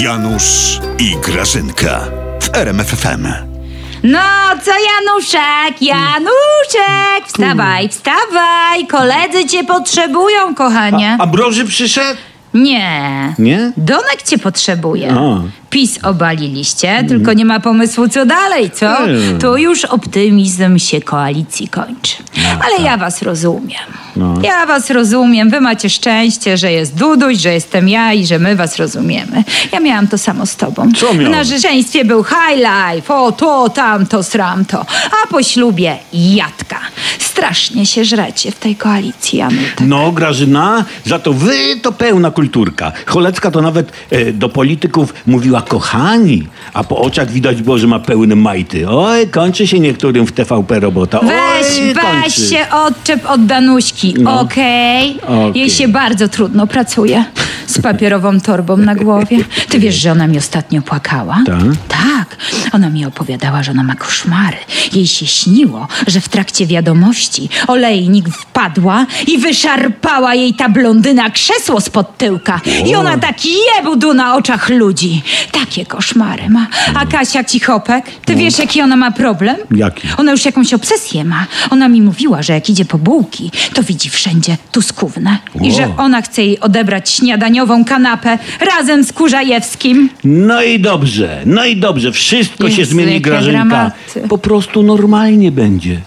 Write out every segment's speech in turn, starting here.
Janusz i Grażynka w RMFFM. No co Januszek, Januszek, wstawaj, wstawaj, koledzy cię potrzebują, kochanie. A broży przyszedł? Nie. Nie? Donek cię potrzebuje. A. PiS obaliliście, tylko nie ma pomysłu co dalej, co? Tu już optymizm się koalicji kończy. Ale ja was rozumiem. No. Ja was rozumiem. Wy macie szczęście, że jest Duduś, że jestem ja i że my was rozumiemy. Ja miałam to samo z tobą. Co W miałeś? narzeczeństwie był high life, o to, tamto, sramto. A po ślubie jadka. Strasznie się żrecie w tej koalicji, Janutek. No, Grażyna, za to wy to pełna kulturka. Cholecka to nawet e, do polityków mówiła kochani, a po oczach widać było, że ma pełne majty. Oj, kończy się niektórym w TVP robota. Weź, Oj, weź kończy. się odczep od Danuśki, No. okej? Okej. Jej się bardzo trudno pracuje z papierową torbą na głowie. Ty wiesz, że ona mi ostatnio płakała? Tak? Tak. Ona mi opowiadała, że ona ma koszmary. Jej się śniło, że w trakcie wiadomości olejnik wpadła i wyszarpała jej ta blondyna krzesło spod tyłka. I ona tak jebudu na oczach ludzi. Takie koszmary ma. A Kasia Cichopek, ty wiesz, jaki ona ma problem? Jaki? Ona już jakąś obsesję ma. Ona mi mówiła, że jak idzie po bułki, to widzi wszędzie tuskównę. I że ona chce jej odebrać śniadaniową kanapę razem z Kurzajewskim. No i dobrze, no i dobrze. Wszystko się zmieni, Grażynka. dramaty. Po prostu normalnie będzie.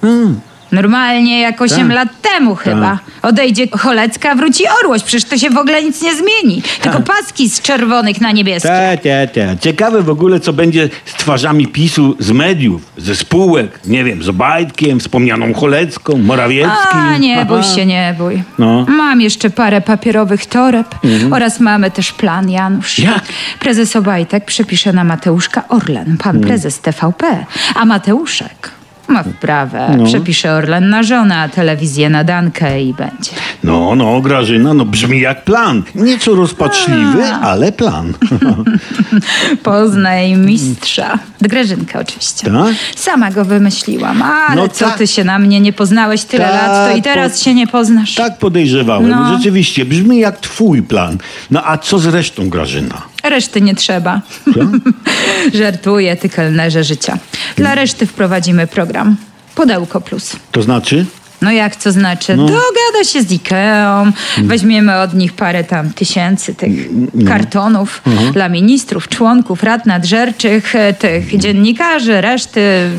Hmm. Normalnie jak 8 Tak. lat temu chyba. Odejdzie Cholecka, wróci Orłoś. Przecież to się w ogóle nic nie zmieni. Tylko Tak. paski z czerwonych na niebieskie. Te, te, te. Ciekawe w ogóle, co będzie z twarzami PiSu z mediów, ze spółek, nie wiem, z Obajtkiem, wspomnianą Cholecką, Morawieckim. A, nie bój Aha. się, nie bój. No. Mhm. Mam jeszcze parę papierowych toreb oraz mamy też plan, Janusz. Jak? Prezes Obajtek przepisze na Mateuszka Orlen, pan Mm. prezes TVP, a Mateuszek ma wprawę. No. Przepisze Orlen na żonę, a telewizję na Dankę i będzie. No, no, Grażyna, no brzmi jak plan. Nieco rozpaczliwy, ale plan. Poznaj mistrza. Grażynka oczywiście. Tak? Sama go wymyśliłam, ale No co tak. ty się na mnie nie poznałeś tyle Tak, lat, to i teraz po- się nie poznasz. tak podejrzewałem. No. Rzeczywiście, brzmi jak twój plan. No a co z resztą, Grażyna? Reszty nie trzeba. Żartuję, ty kelnerze życia. Dla reszty wprowadzimy program. Pudełko plus. To znaczy? No jak to znaczy? Dogada się z Ikeą, weźmiemy od nich parę tam tysięcy tych kartonów dla ministrów, członków, rad nadrzerczych, e, tych dziennikarzy, reszty,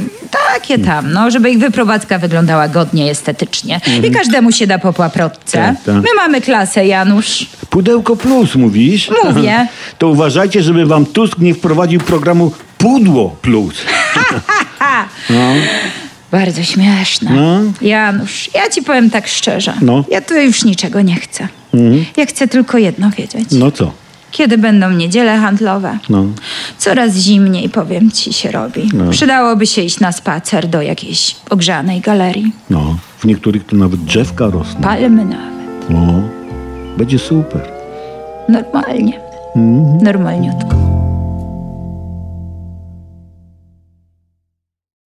takie tam, no, żeby ich wyprowadzka wyglądała godnie, estetycznie. I każdemu się da po paprotce. Tak, tak. My mamy klasę, Janusz. Pudełko plus, mówisz? Mówię. To uważajcie, żeby wam Tusk nie wprowadził programu Pudło plus. Bardzo śmieszne. No. Janusz, ja ci powiem tak szczerze. No. Mhm. Ja tu już niczego nie chcę. Ja chcę tylko jedno wiedzieć. No co? Kiedy będą niedziele handlowe? No. Coraz zimniej, powiem ci, się robi. Przydałoby się iść na spacer do jakiejś ogrzanej galerii. No. W niektórych to nawet drzewka rosną. Palmy nawet. No. Będzie super. Normalnie. Mhm. Normalniutko.